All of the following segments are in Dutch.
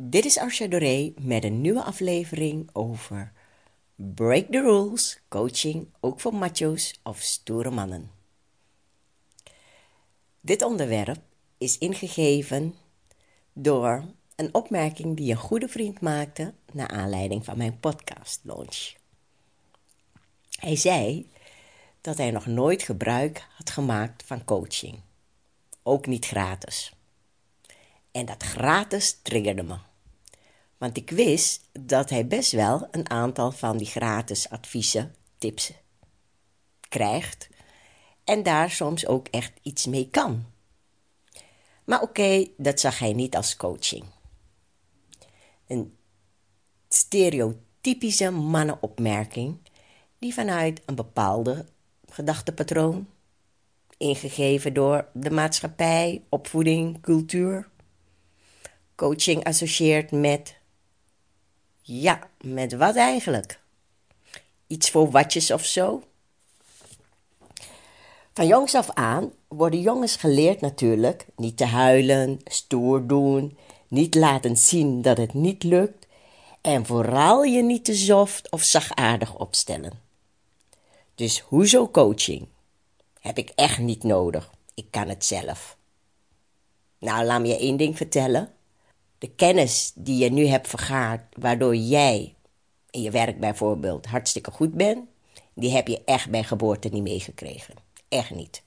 Dit is Arsha Doré met een nieuwe aflevering over Break the Rules, coaching ook voor macho's of stoere mannen. Dit onderwerp is ingegeven door een opmerking die een goede vriend maakte naar aanleiding van mijn podcast launch. Hij zei dat hij nog nooit gebruik had gemaakt van coaching, ook niet gratis. En dat gratis triggerde me. Want ik wist dat hij best wel een aantal van die gratis adviezen, tips krijgt. En daar soms ook echt iets mee kan. Maar oké, dat zag hij niet als coaching. Een stereotypische mannenopmerking die vanuit een bepaalde gedachtepatroon, ingegeven door de maatschappij, opvoeding, cultuur, coaching associeert met ja, met wat eigenlijk? Iets voor watjes of zo? Van jongs af aan worden jongens geleerd natuurlijk niet te huilen, stoer doen, niet laten zien dat het niet lukt en vooral je niet te soft of zachtaardig opstellen. Dus hoezo coaching? Heb ik echt niet nodig. Ik kan het zelf. Nou, laat me je één ding vertellen de kennis die je nu hebt vergaard, waardoor jij in je werk bijvoorbeeld hartstikke goed bent, die heb je echt bij geboorte niet meegekregen. Echt niet.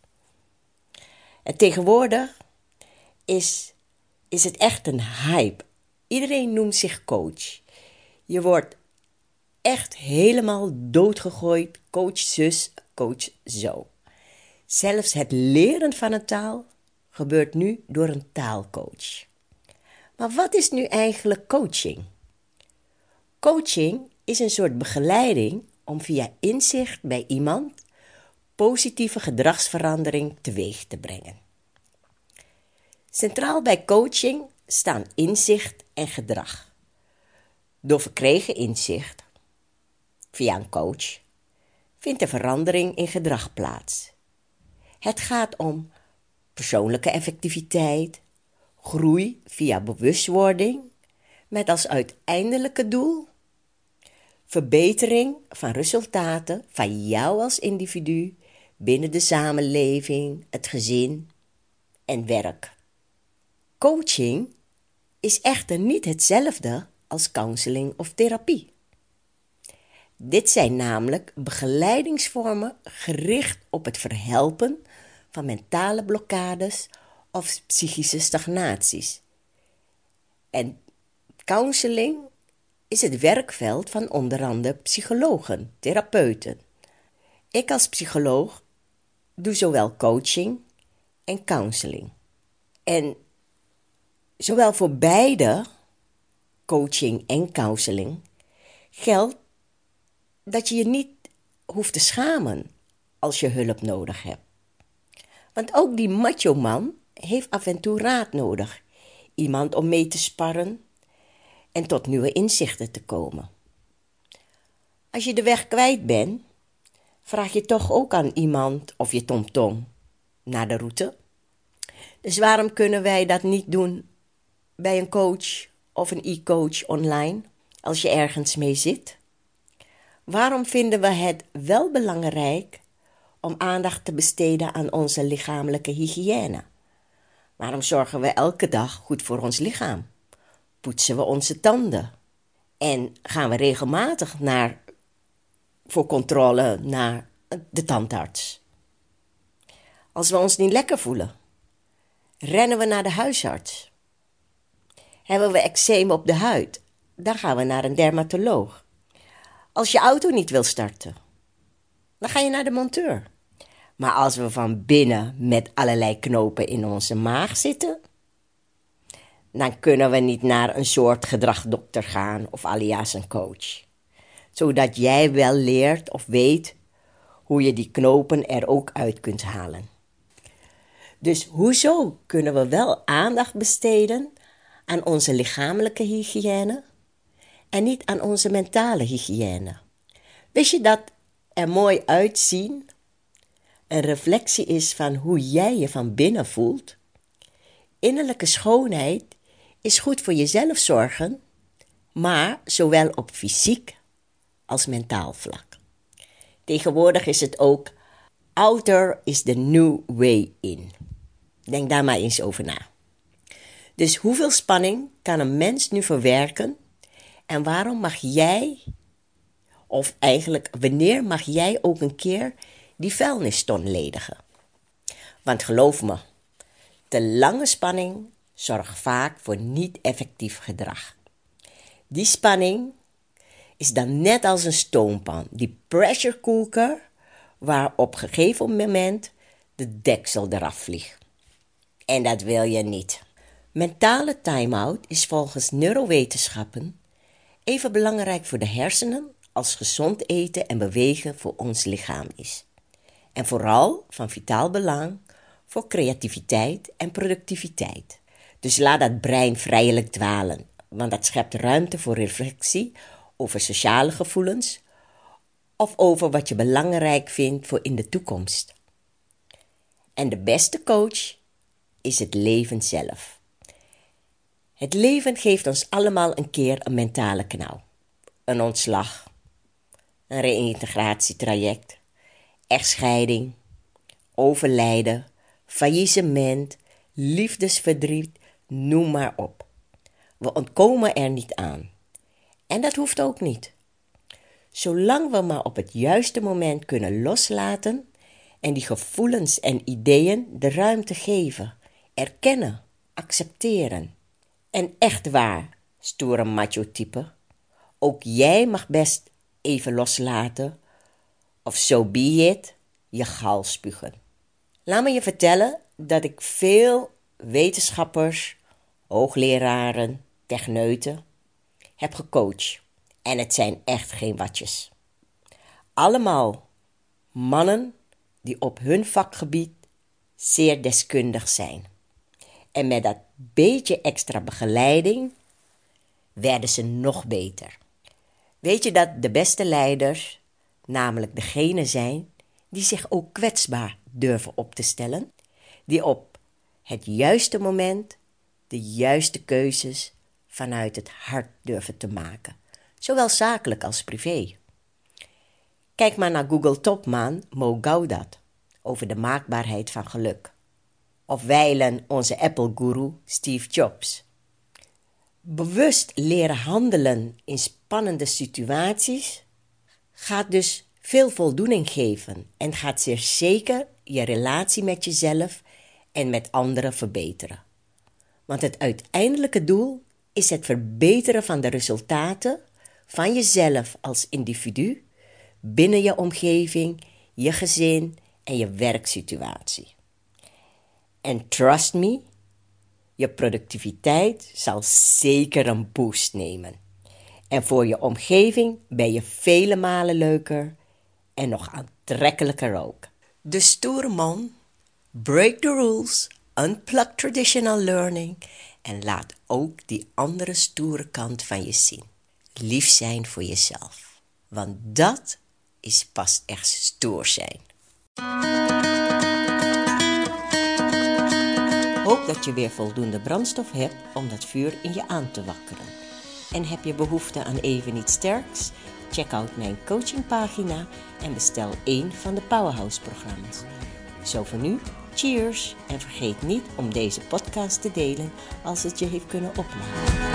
En tegenwoordig is, is het echt een hype. Iedereen noemt zich coach. Je wordt echt helemaal doodgegooid, coach zus, coach zo. Zelfs het leren van een taal gebeurt nu door een taalcoach. Maar wat is nu eigenlijk coaching? Coaching is een soort begeleiding om via inzicht bij iemand positieve gedragsverandering teweeg te brengen. Centraal bij coaching staan inzicht en gedrag. Door verkregen inzicht, via een coach, vindt er verandering in gedrag plaats. Het gaat om persoonlijke effectiviteit, groei via bewustwording met als uiteindelijke doel verbetering van resultaten van jou als individu binnen de samenleving, het gezin en werk. Coaching is echter niet hetzelfde als counseling of therapie. Dit zijn namelijk begeleidingsvormen gericht op het verhelpen van mentale blokkades of psychische stagnaties. En counseling is het werkveld van onder andere psychologen, therapeuten. Ik als psycholoog doe zowel coaching en counseling. En zowel voor beide, coaching en counseling, geldt dat je je niet hoeft te schamen als je hulp nodig hebt. Want ook die macho man heeft af en toe raad nodig. Iemand om mee te sparren en tot nieuwe inzichten te komen. Als je de weg kwijt bent, vraag je toch ook aan iemand of je tomtom naar de route. Dus waarom kunnen wij dat niet doen bij een coach of een e-coach online als je ergens mee zit? Waarom vinden we het wel belangrijk om aandacht te besteden aan onze lichamelijke hygiëne? Waarom zorgen we elke dag goed voor ons lichaam? Poetsen we onze tanden? En gaan we regelmatig naar, voor controle naar de tandarts? Als we ons niet lekker voelen, rennen we naar de huisarts. Hebben we eczeem op de huid, dan gaan we naar een dermatoloog. Als je auto niet wil starten, dan ga je naar de monteur. Maar als we van binnen met allerlei knopen in onze maag zitten, dan kunnen we niet naar een soort gedragdokter gaan of alias een coach. Zodat jij wel leert of weet hoe je die knopen er ook uit kunt halen. Dus hoezo kunnen we wel aandacht besteden aan onze lichamelijke hygiëne en niet aan onze mentale hygiëne? Wist je dat er mooi uitzien een reflectie is van hoe jij je van binnen voelt? Innerlijke schoonheid is goed voor jezelf zorgen, maar zowel op fysiek als mentaal vlak. Tegenwoordig is het ook outer is the new way in. Denk daar maar eens over na. Dus hoeveel spanning kan een mens nu verwerken en waarom mag jij, of eigenlijk wanneer mag jij ook een keer die vuilniston ledigen? Want geloof me, te lange spanning zorgt vaak voor niet effectief gedrag. Die spanning is dan net als een stoompan, die pressure cooker, waar op gegeven moment de deksel eraf vliegt. En dat wil je niet. Mentale time-out is volgens neurowetenschappen even belangrijk voor de hersenen als gezond eten en bewegen voor ons lichaam is. En vooral van vitaal belang voor creativiteit en productiviteit. Dus laat dat brein vrijelijk dwalen, want dat schept ruimte voor reflectie over sociale gevoelens of over wat je belangrijk vindt voor in de toekomst. En de beste coach is het leven zelf. Het leven geeft ons allemaal een keer een mentale knauw, een ontslag, een reïntegratietraject, echtscheiding, overlijden, faillissement, liefdesverdriet, noem maar op. We ontkomen er niet aan. En dat hoeft ook niet. Zolang we maar op het juiste moment kunnen loslaten en die gevoelens en ideeën de ruimte geven, erkennen, accepteren. En echt waar, stoere macho-type, ook jij mag best even loslaten of so be it, je gal spugen. Laat me je vertellen dat ik veel wetenschappers, hoogleraren, techneuten heb gecoacht. En het zijn echt geen watjes. Allemaal mannen die op hun vakgebied zeer deskundig zijn. En met dat beetje extra begeleiding werden ze nog beter. Weet je dat de beste leiders namelijk degene zijn die zich ook kwetsbaar durven op te stellen, die op het juiste moment de juiste keuzes vanuit het hart durven te maken, zowel zakelijk als privé. Kijk maar naar Google-topman Mo Gaudat over de maakbaarheid van geluk. Of wijlen onze Apple-guru Steve Jobs. Bewust leren handelen in spannende situaties gaat dus veel voldoening geven en gaat zeer zeker je relatie met jezelf en met anderen verbeteren. Want het uiteindelijke doel is het verbeteren van de resultaten van jezelf als individu binnen je omgeving, je gezin en je werksituatie. En trust me, je productiviteit zal zeker een boost nemen. En voor je omgeving ben je vele malen leuker en nog aantrekkelijker ook. De stoere man, break the rules, unplug traditional learning en laat ook die andere stoere kant van je zien. Lief zijn voor jezelf, want dat is pas echt stoer zijn. Hoop dat je weer voldoende brandstof hebt om dat vuur in je aan te wakkeren. En heb je behoefte aan even iets sterks? Check out mijn coachingpagina en bestel één van de Powerhouse-programma's. Zo voor nu, cheers! En vergeet niet om deze podcast te delen als het je heeft kunnen opladen.